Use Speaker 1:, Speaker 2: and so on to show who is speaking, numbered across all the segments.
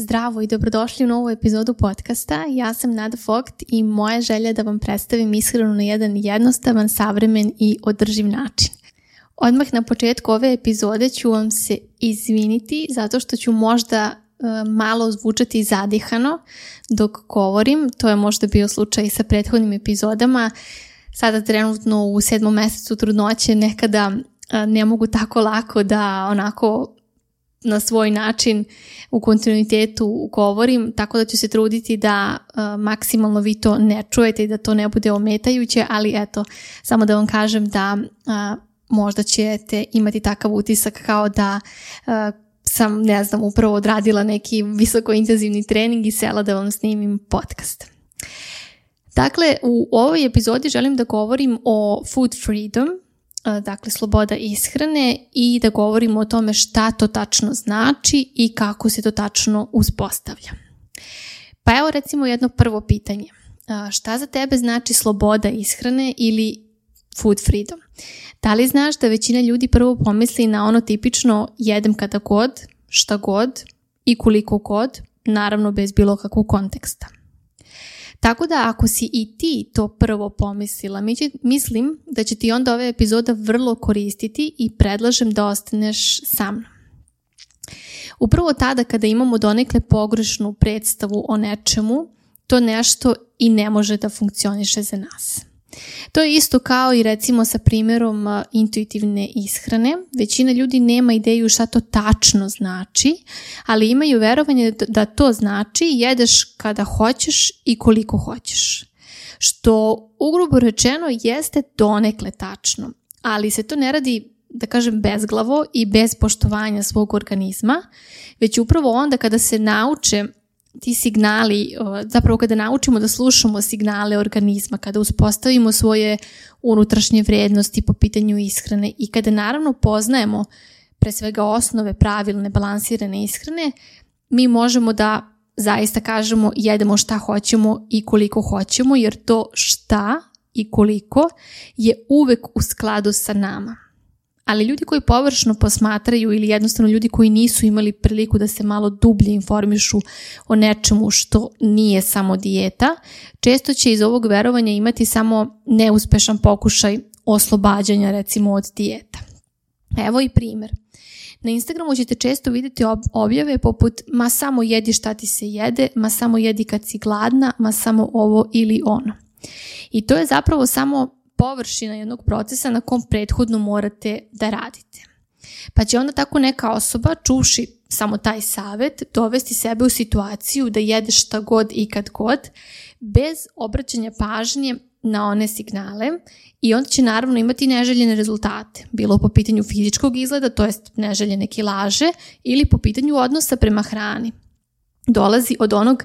Speaker 1: Zdravo i dobrodošli u novu epizodu podcasta. Ja sam Nada Fogt i moja želja je da vam predstavim ishranu na jedan jednostavan, savremen i održiv način. Odmah na početku ove epizode ću vam se izviniti zato što ću možda e, malo zvučati zadihano dok govorim. To je možda bio slučaj sa prethodnim epizodama. Sada trenutno u sedmom mesecu trudnoće nekada e, ne mogu tako lako da onako na svoj način u kontinuitetu govorim, tako da ću se truditi da uh, maksimalno vi to ne čujete i da to ne bude ometajuće, ali eto, samo da vam kažem da uh, možda ćete imati takav utisak kao da uh, sam, ne znam, upravo odradila neki visoko intenzivni trening i sela da vam snimim podcast. Dakle, u ovoj epizodi želim da govorim o food freedom, dakle sloboda ishrane i da govorimo o tome šta to tačno znači i kako se to tačno uspostavlja. Pa evo recimo jedno prvo pitanje. Šta za tebe znači sloboda ishrane ili food freedom? Da li znaš da većina ljudi prvo pomisli na ono tipično jedem kada god, šta god i koliko god, naravno bez bilo kakvog konteksta. Tako da ako si i ti to prvo pomislila, mislim da će ti onda ova epizoda vrlo koristiti i predlažem da ostaneš sa mnom. Upravo tada kada imamo donekle pogrešnu predstavu o nečemu, to nešto i ne može da funkcioniše za nas. To je isto kao i recimo sa primjerom intuitivne ishrane. Većina ljudi nema ideju šta to tačno znači, ali imaju verovanje da to znači jedeš kada hoćeš i koliko hoćeš. Što ugrubo rečeno jeste donekle tačno, ali se to ne radi da kažem bezglavo i bez poštovanja svog organizma, već upravo onda kada se nauče ti signali, zapravo kada naučimo da slušamo signale organizma, kada uspostavimo svoje unutrašnje vrednosti po pitanju ishrane i kada naravno poznajemo pre svega osnove pravilne, balansirane ishrane, mi možemo da zaista kažemo jedemo šta hoćemo i koliko hoćemo, jer to šta i koliko je uvek u skladu sa nama ali ljudi koji površno posmatraju ili jednostavno ljudi koji nisu imali priliku da se malo dublje informišu o nečemu što nije samo dijeta, često će iz ovog verovanja imati samo neuspešan pokušaj oslobađanja recimo od dijeta. Evo i primjer. Na Instagramu ćete često vidjeti objave poput ma samo jedi šta ti se jede, ma samo jedi kad si gladna, ma samo ovo ili ono. I to je zapravo samo površina jednog procesa na kom prethodno morate da radite. Pa će onda tako neka osoba, čuši samo taj savet, dovesti sebe u situaciju da jede šta god i kad god, bez obraćanja pažnje na one signale i onda će naravno imati neželjene rezultate, bilo po pitanju fizičkog izgleda, to jest neželjene kilaže, ili po pitanju odnosa prema hrani. Dolazi od onog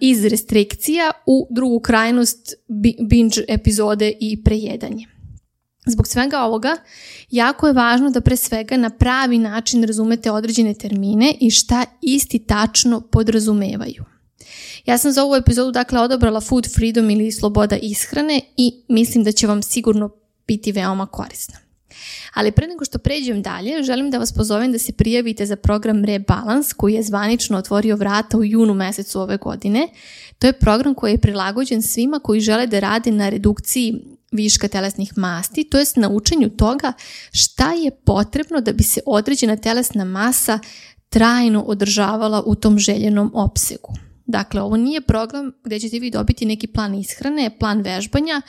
Speaker 1: iz restrikcija u drugu krajnost binge epizode i prejedanje. Zbog svega ovoga, jako je važno da pre svega na pravi način razumete određene termine i šta isti tačno podrazumevaju. Ja sam za ovu epizodu dakle odabrala food freedom ili sloboda ishrane i mislim da će vam sigurno biti veoma korisna. Ali pre nego što pređem dalje, želim da vas pozovem da se prijavite za program Rebalance koji je zvanično otvorio vrata u junu mesecu ove godine. To je program koji je prilagođen svima koji žele da rade na redukciji viška telesnih masti, to jest na učenju toga šta je potrebno da bi se određena telesna masa trajno održavala u tom željenom opsegu. Dakle, ovo nije program gdje ćete vi dobiti neki plan ishrane, plan vežbanja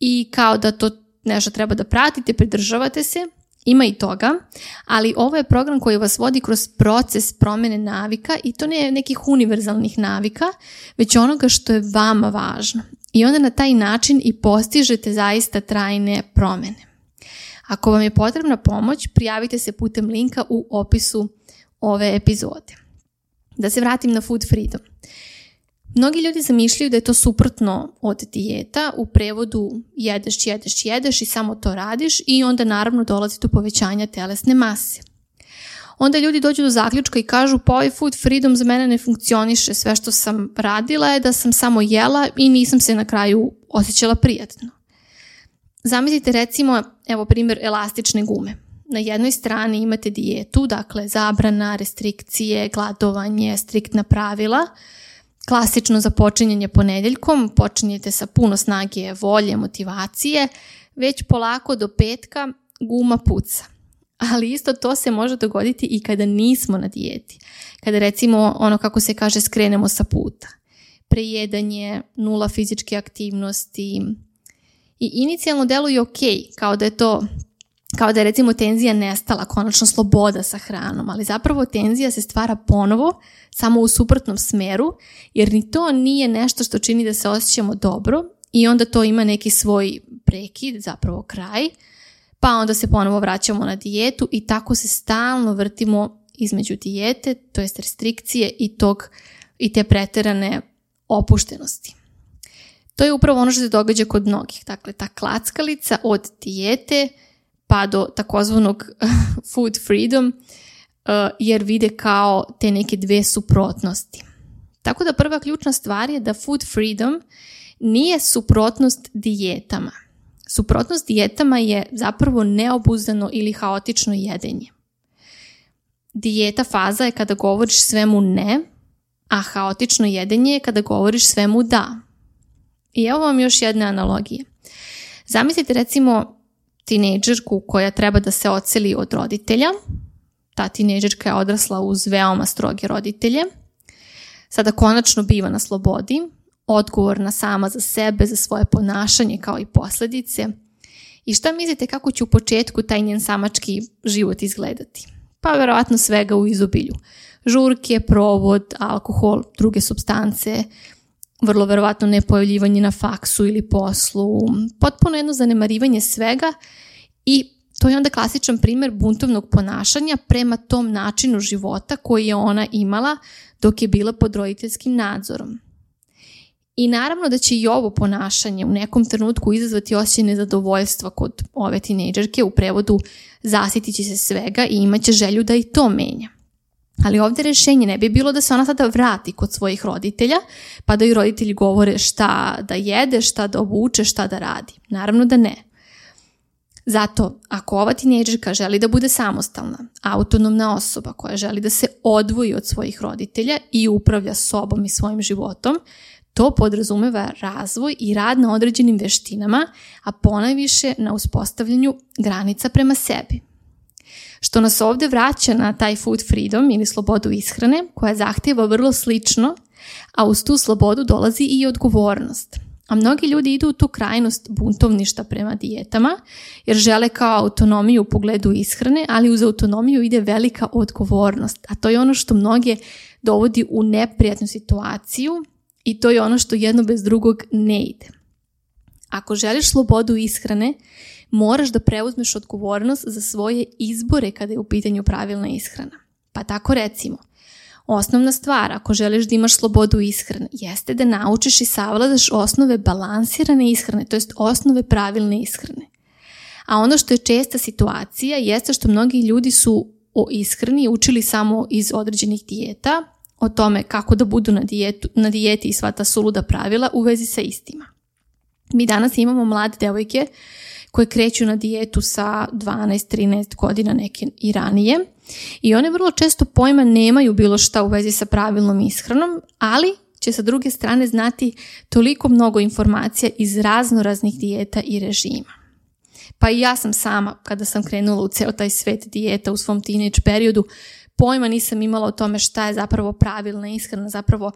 Speaker 1: i kao da to nešto treba da pratite, pridržavate se, ima i toga, ali ovo je program koji vas vodi kroz proces promjene navika i to ne je nekih univerzalnih navika, već onoga što je vama važno. I onda na taj način i postižete zaista trajne promjene. Ako vam je potrebna pomoć, prijavite se putem linka u opisu ove epizode. Da se vratim na Food Freedom. Mnogi ljudi zamišljaju da je to suprotno od dijeta, u prevodu jedeš, jedeš, jedeš i samo to radiš i onda naravno dolazi do povećanja telesne mase. Onda ljudi dođu do zaključka i kažu pa ovaj food freedom za mene ne funkcioniše, sve što sam radila je da sam samo jela i nisam se na kraju osjećala prijatno. Zamislite recimo, evo primjer elastične gume. na jednoj strani imate dijetu, dakle zabrana, restrikcije, gladovanje, striktna pravila, klasično započinjanje ponedeljkom, počinjete sa puno snage, volje, motivacije, već polako do petka guma puca. Ali isto to se može dogoditi i kada nismo na dijeti. Kada recimo ono kako se kaže skrenemo sa puta. Prejedanje, nula fizičke aktivnosti. I inicijalno deluje ok, kao da je to kao da je recimo tenzija nestala, konačno sloboda sa hranom, ali zapravo tenzija se stvara ponovo, samo u suprotnom smeru, jer ni to nije nešto što čini da se osjećamo dobro i onda to ima neki svoj prekid, zapravo kraj, pa onda se ponovo vraćamo na dijetu i tako se stalno vrtimo između dijete, to jest restrikcije i tog i te preterane opuštenosti. To je upravo ono što se događa kod mnogih. Dakle, ta klackalica od dijete pa do takozvanog food freedom, uh, jer vide kao te neke dve suprotnosti. Tako da prva ključna stvar je da food freedom nije suprotnost dijetama. Suprotnost dijetama je zapravo neobuzdano ili haotično jedenje. Dijeta faza je kada govoriš svemu ne, a haotično jedenje je kada govoriš svemu da. I evo vam još jedna analogija. Zamislite recimo tinejdžerku koja treba da se oceli od roditelja. Ta tinejdžerka je odrasla uz veoma stroge roditelje. Sada konačno biva na slobodi, odgovorna sama za sebe, za svoje ponašanje kao i posljedice. I šta mislite kako će u početku taj njen samački život izgledati? Pa verovatno svega u izobilju. Žurke, provod, alkohol, druge substance, vrlo verovatno nepojavljivanje na faksu ili poslu, potpuno jedno zanemarivanje svega i to je onda klasičan primjer buntovnog ponašanja prema tom načinu života koji je ona imala dok je bila pod roditeljskim nadzorom. I naravno da će i ovo ponašanje u nekom trenutku izazvati osjećaj nezadovoljstva kod ove tinejdžerke, u prevodu zasjetit će se svega i imaće želju da i to menja. Ali ovdje rješenje ne bi bilo da se ona sada vrati kod svojih roditelja, pa da i roditelji govore šta da jede, šta da obuče, šta da radi. Naravno da ne. Zato, ako ova tinejdžerka želi da bude samostalna, autonomna osoba koja želi da se odvoji od svojih roditelja i upravlja sobom i svojim životom, to podrazumeva razvoj i rad na određenim veštinama, a ponajviše na uspostavljanju granica prema sebi. Što nas ovdje vraća na taj food freedom ili slobodu ishrane koja zahtjeva vrlo slično, a uz tu slobodu dolazi i odgovornost. A mnogi ljudi idu u tu krajnost buntovništa prema dijetama jer žele kao autonomiju u pogledu ishrane, ali uz autonomiju ide velika odgovornost. A to je ono što mnoge dovodi u neprijatnu situaciju i to je ono što jedno bez drugog ne ide. Ako želiš slobodu ishrane, moraš da preuzmeš odgovornost za svoje izbore kada je u pitanju pravilna ishrana. Pa tako recimo, osnovna stvar ako želiš da imaš slobodu ishrane jeste da naučiš i savladaš osnove balansirane ishrane, to jest osnove pravilne ishrane. A ono što je česta situacija jeste što mnogi ljudi su o ishrani učili samo iz određenih dijeta, o tome kako da budu na, dijetu, na dijeti i sva ta suluda pravila u vezi sa istima. Mi danas imamo mlade devojke koje kreću na dijetu sa 12-13 godina neke i ranije i one vrlo često pojma nemaju bilo šta u vezi sa pravilnom ishranom, ali će sa druge strane znati toliko mnogo informacija iz razno raznih dijeta i režima. Pa i ja sam sama, kada sam krenula u ceo taj svet dijeta u svom teenage periodu, pojma nisam imala o tome šta je zapravo pravilna ishrana, zapravo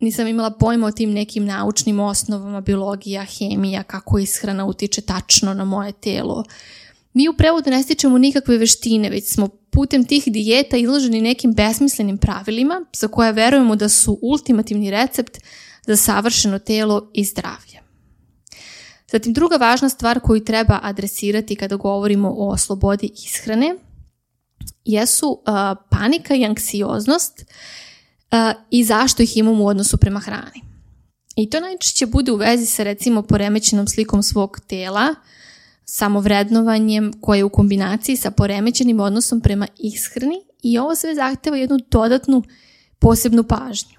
Speaker 1: nisam imala pojma o tim nekim naučnim osnovama, biologija, hemija, kako ishrana utiče tačno na moje telo. Mi u prevodu ne stičemo nikakve veštine, već smo putem tih dijeta izloženi nekim besmislenim pravilima za koje verujemo da su ultimativni recept za savršeno telo i zdravlje. Zatim druga važna stvar koju treba adresirati kada govorimo o slobodi ishrane jesu panika i anksioznost i zašto ih imamo u odnosu prema hrani. I to najčešće bude u vezi sa recimo poremećenom slikom svog tela, samovrednovanjem koje je u kombinaciji sa poremećenim odnosom prema ishrani i ovo sve zahteva jednu dodatnu posebnu pažnju.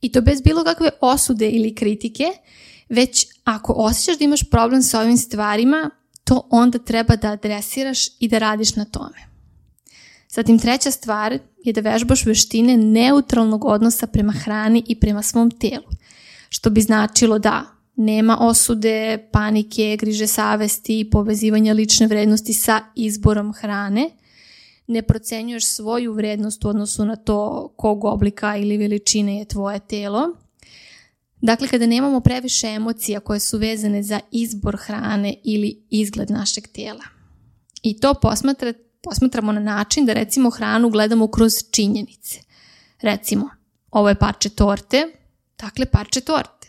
Speaker 1: I to bez bilo kakve osude ili kritike, već ako osjećaš da imaš problem sa ovim stvarima, to onda treba da adresiraš i da radiš na tome. Zatim treća stvar je da vežbaš veštine neutralnog odnosa prema hrani i prema svom telu, što bi značilo da nema osude, panike, griže savesti i povezivanja lične vrednosti sa izborom hrane, ne procenjuješ svoju vrednost u odnosu na to kog oblika ili veličine je tvoje telo. Dakle, kada nemamo previše emocija koje su vezane za izbor hrane ili izgled našeg tela. I to posmatra, posmatramo na način da recimo hranu gledamo kroz činjenice. Recimo, ovo je parče torte, dakle parče torte.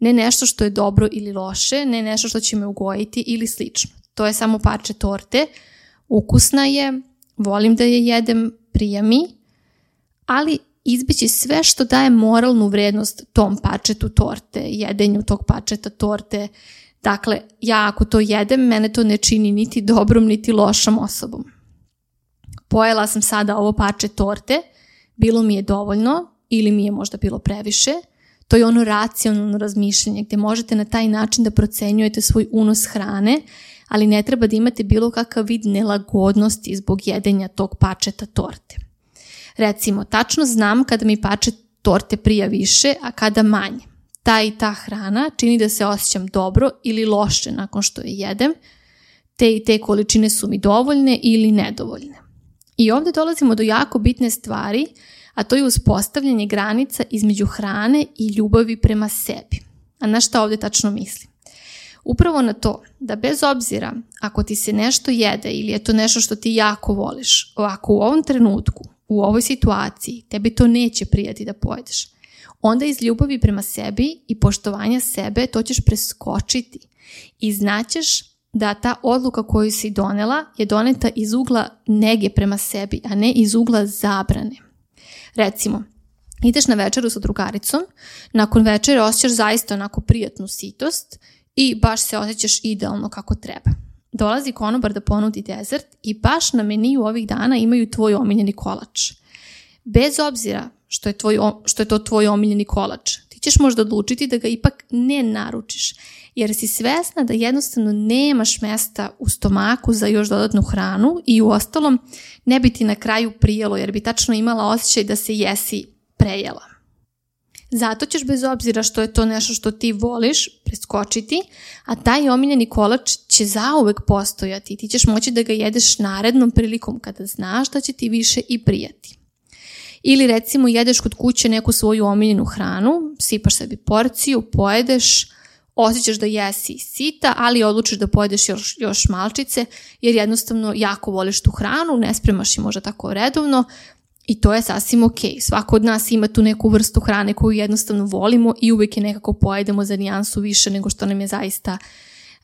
Speaker 1: Ne nešto što je dobro ili loše, ne nešto što će me ugojiti ili slično. To je samo parče torte, ukusna je, volim da je jedem, prija mi, ali izbići sve što daje moralnu vrednost tom parčetu torte, jedenju tog parčeta torte. Dakle, ja ako to jedem, mene to ne čini niti dobrom, niti lošom osobom. Pojela sam sada ovo parče torte, bilo mi je dovoljno ili mi je možda bilo previše. To je ono racionalno razmišljanje gdje možete na taj način da procenjujete svoj unos hrane, ali ne treba da imate bilo kakav vid nelagodnosti zbog jedenja tog pačeta torte. Recimo, tačno znam kada mi pačet torte prija više, a kada manje. Ta i ta hrana čini da se osjećam dobro ili loše nakon što je jedem, te i te količine su mi dovoljne ili nedovoljne. I ovdje dolazimo do jako bitne stvari, a to je uspostavljanje granica između hrane i ljubavi prema sebi. A na šta ovdje tačno mislim? Upravo na to da bez obzira ako ti se nešto jede ili je to nešto što ti jako voliš, ovako u ovom trenutku, u ovoj situaciji, tebi to neće prijati da pojedeš. Onda iz ljubavi prema sebi i poštovanja sebe to ćeš preskočiti i znaćeš da ta odluka koju si donela je doneta iz ugla nege prema sebi, a ne iz ugla zabrane. Recimo, ideš na večeru sa drugaricom, nakon večere osjećaš zaista onako prijatnu sitost i baš se osjećaš idealno kako treba. Dolazi konobar da ponudi dezert i baš na meniju ovih dana imaju tvoj omiljeni kolač. Bez obzira što je, tvoj, što je to tvoj omiljeni kolač, ti ćeš možda odlučiti da ga ipak ne naručiš, jer si svesna da jednostavno nemaš mesta u stomaku za još dodatnu hranu i u ostalom ne bi ti na kraju prijelo jer bi tačno imala osjećaj da se jesi prejela. Zato ćeš bez obzira što je to nešto što ti voliš preskočiti, a taj omiljeni kolač će zauvek postojati i ti ćeš moći da ga jedeš narednom prilikom kada znaš da će ti više i prijati. Ili recimo jedeš kod kuće neku svoju omiljenu hranu, sipaš sebi porciju, pojedeš, osjećaš da jesi sita, ali odlučiš da pojedeš još, još malčice jer jednostavno jako voliš tu hranu, ne spremaš je možda tako redovno, i to je sasvim ok. Svako od nas ima tu neku vrstu hrane koju jednostavno volimo i uvijek je nekako pojedemo za nijansu više nego što nam je zaista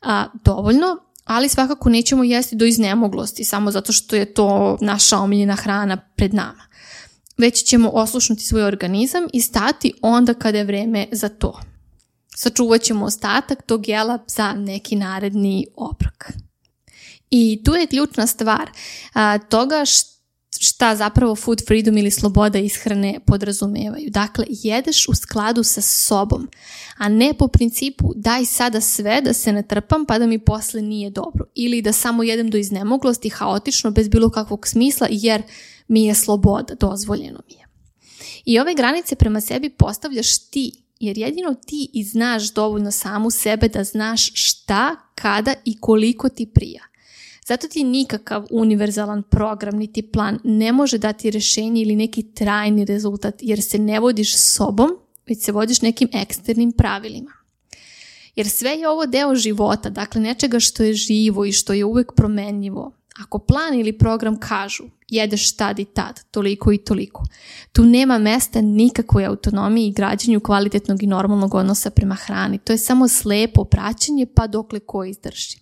Speaker 1: a, dovoljno. Ali svakako nećemo jesti do iznemoglosti samo zato što je to naša omiljena hrana pred nama. Već ćemo oslušnuti svoj organizam i stati onda kada je vreme za to. Sačuvat ćemo ostatak tog jela za neki naredni obrok. I tu je ključna stvar a, toga šta zapravo food freedom ili sloboda ishrane podrazumevaju. Dakle, jedeš u skladu sa sobom, a ne po principu daj sada sve da se ne trpam pa da mi posle nije dobro. Ili da samo jedem do iznemoglosti haotično bez bilo kakvog smisla jer mi je sloboda, dozvoljeno mi je. I ove granice prema sebi postavljaš ti, jer jedino ti i znaš dovoljno samu sebe da znaš šta, kada i koliko ti prija. Zato ti nikakav univerzalan program niti plan ne može dati rješenje ili neki trajni rezultat jer se ne vodiš sobom, već se vodiš nekim eksternim pravilima. Jer sve je ovo deo života, dakle nečega što je živo i što je uvijek promenljivo. Ako plan ili program kažu jedeš tad i tad, toliko i toliko, tu nema mesta nikakvoj autonomiji i građenju kvalitetnog i normalnog odnosa prema hrani. To je samo slepo praćenje pa dokle ko izdrži.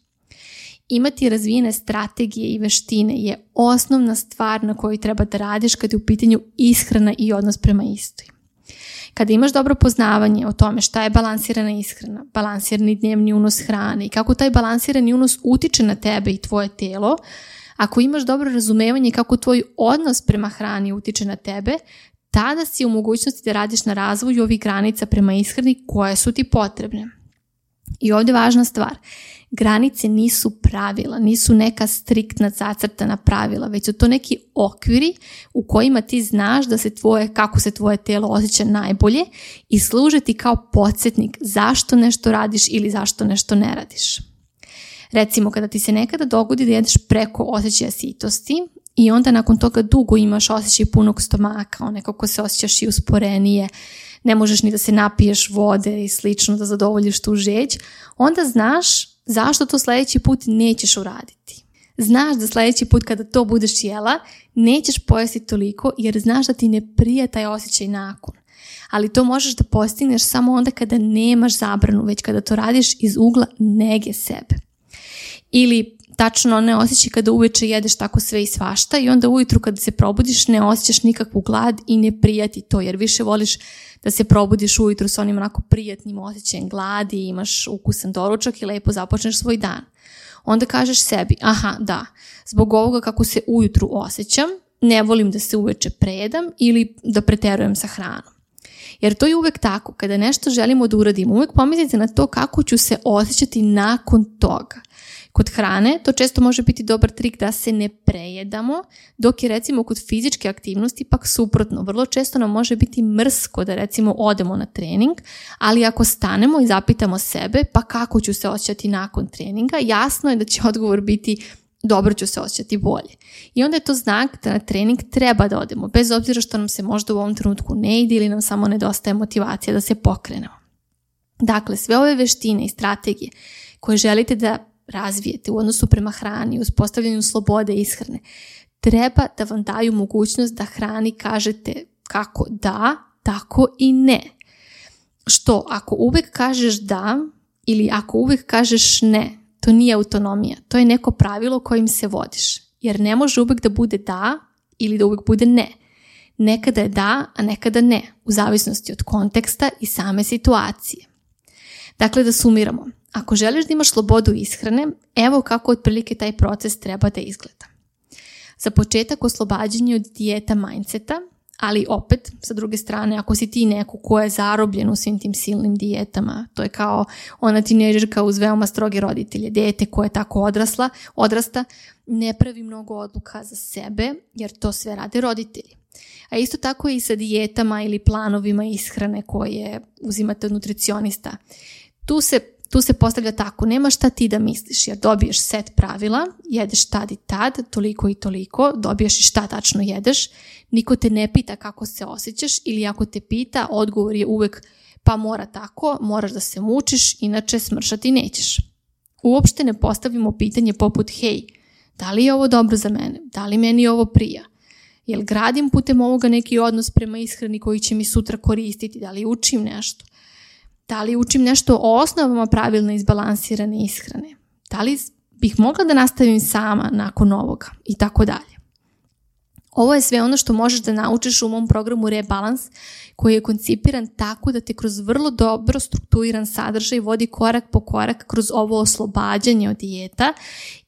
Speaker 1: Imati razvijene strategije i veštine je osnovna stvar na kojoj treba da radiš kad je u pitanju ishrana i odnos prema istoj. Kada imaš dobro poznavanje o tome šta je balansirana ishrana, balansirani dnevni unos hrane i kako taj balansirani unos utiče na tebe i tvoje telo, ako imaš dobro razumevanje kako tvoj odnos prema hrani utiče na tebe, tada si u mogućnosti da radiš na razvoju ovih granica prema ishrani koje su ti potrebne. I ovdje važna stvar. Granice nisu pravila, nisu neka striktna zacrtana pravila, već su to neki okviri u kojima ti znaš da se tvoje, kako se tvoje tijelo osjeća najbolje i služe ti kao podsjetnik zašto nešto radiš ili zašto nešto ne radiš. Recimo, kada ti se nekada dogodi da jedeš preko osjećaja sitosti i onda nakon toga dugo imaš osjećaj punog stomaka, nekako se osjećaš i usporenije, ne možeš ni da se napiješ vode i slično da zadovoljiš tu žeć, onda znaš zašto to sljedeći put nećeš uraditi. Znaš da sljedeći put kada to budeš jela, nećeš pojesti toliko jer znaš da ti ne prije taj osjećaj nakon. Ali to možeš da postigneš samo onda kada nemaš zabranu, već kada to radiš iz ugla nege sebe. Ili tačno ne osjećaj kada uveče jedeš tako sve i svašta i onda ujutru kada se probudiš ne osjećaš nikakvu glad i ne prijati to jer više voliš da se probudiš ujutru sa onim onako prijatnim osjećajem gladi, imaš ukusan doručak i lepo započneš svoj dan. Onda kažeš sebi, aha, da, zbog ovoga kako se ujutru osjećam, ne volim da se uveče predam ili da preterujem sa hranom. Jer to je uvek tako, kada nešto želimo da uradimo, uvek pomislite na to kako ću se osjećati nakon toga. Kod hrane to često može biti dobar trik da se ne prejedamo, dok je recimo kod fizičke aktivnosti pak suprotno. Vrlo često nam može biti mrsko da recimo odemo na trening, ali ako stanemo i zapitamo sebe pa kako ću se osjećati nakon treninga, jasno je da će odgovor biti dobro ću se osjećati bolje. I onda je to znak da na trening treba da odemo, bez obzira što nam se možda u ovom trenutku ne ide ili nam samo nedostaje motivacija da se pokrenemo. Dakle, sve ove veštine i strategije koje želite da razvijete u odnosu prema hrani, uspostavljanju slobode ishrane, treba da vam daju mogućnost da hrani kažete kako da, tako i ne. Što ako uvijek kažeš da ili ako uvijek kažeš ne, to nije autonomija, to je neko pravilo kojim se vodiš. Jer ne može uvijek da bude da ili da uvijek bude ne. Nekada je da, a nekada ne, u zavisnosti od konteksta i same situacije. Dakle, da sumiramo. Ako želiš da imaš slobodu ishrane, evo kako otprilike taj proces treba da izgleda. Za početak oslobađanje od dijeta mindseta, ali opet, sa druge strane, ako si ti neko ko je zarobljen u svim tim silnim dijetama, to je kao ona tineđerka uz veoma stroge roditelje, dijete koje je tako odrasla, odrasta, ne pravi mnogo odluka za sebe, jer to sve rade roditelji. A isto tako i sa dijetama ili planovima ishrane koje uzimate od nutricionista. Tu se tu se postavlja tako, nema šta ti da misliš, jer dobiješ set pravila, jedeš tad i tad, toliko i toliko, dobiješ i šta tačno jedeš, niko te ne pita kako se osjećaš ili ako te pita, odgovor je uvek pa mora tako, moraš da se mučiš, inače smršati nećeš. Uopšte ne postavimo pitanje poput hej, da li je ovo dobro za mene, da li meni ovo prija, jel gradim putem ovoga neki odnos prema ishrani koji će mi sutra koristiti, da li učim nešto, da li učim nešto o osnovama pravilne izbalansirane ishrane? Da li bih mogla da nastavim sama nakon ovoga? I tako dalje. Ovo je sve ono što možeš da naučiš u mom programu Rebalans koji je koncipiran tako da te kroz vrlo dobro strukturiran sadržaj vodi korak po korak kroz ovo oslobađanje od dijeta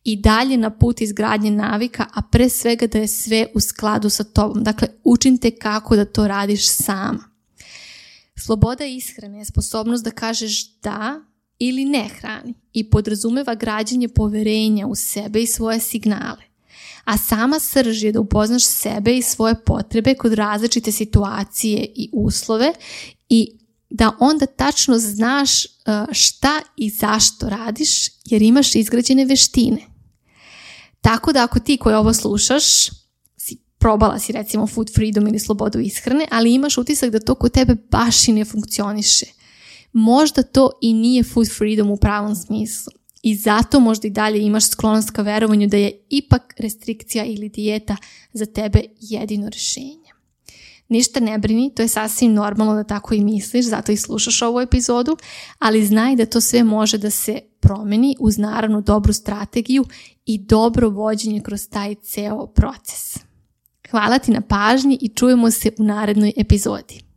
Speaker 1: i dalje na put izgradnje navika, a pre svega da je sve u skladu sa tobom. Dakle, učim te kako da to radiš sama. Sloboda ishrane je sposobnost da kažeš da ili ne hrani i podrazumeva građanje poverenja u sebe i svoje signale. A sama srž je da upoznaš sebe i svoje potrebe kod različite situacije i uslove i da onda tačno znaš e, šta i zašto radiš jer imaš izgrađene veštine. Tako da ako ti koji ovo slušaš probala si recimo food freedom ili slobodu ishrane, ali imaš utisak da to kod tebe baš i ne funkcioniše. Možda to i nije food freedom u pravom smislu. I zato možda i dalje imaš sklonost ka verovanju da je ipak restrikcija ili dijeta za tebe jedino rješenje. Ništa ne brini, to je sasvim normalno da tako i misliš, zato i slušaš ovu epizodu, ali znaj da to sve može da se promeni uz naravno dobru strategiju i dobro vođenje kroz taj ceo proces. Hvala ti na pažnji i čujemo se u narednoj epizodi.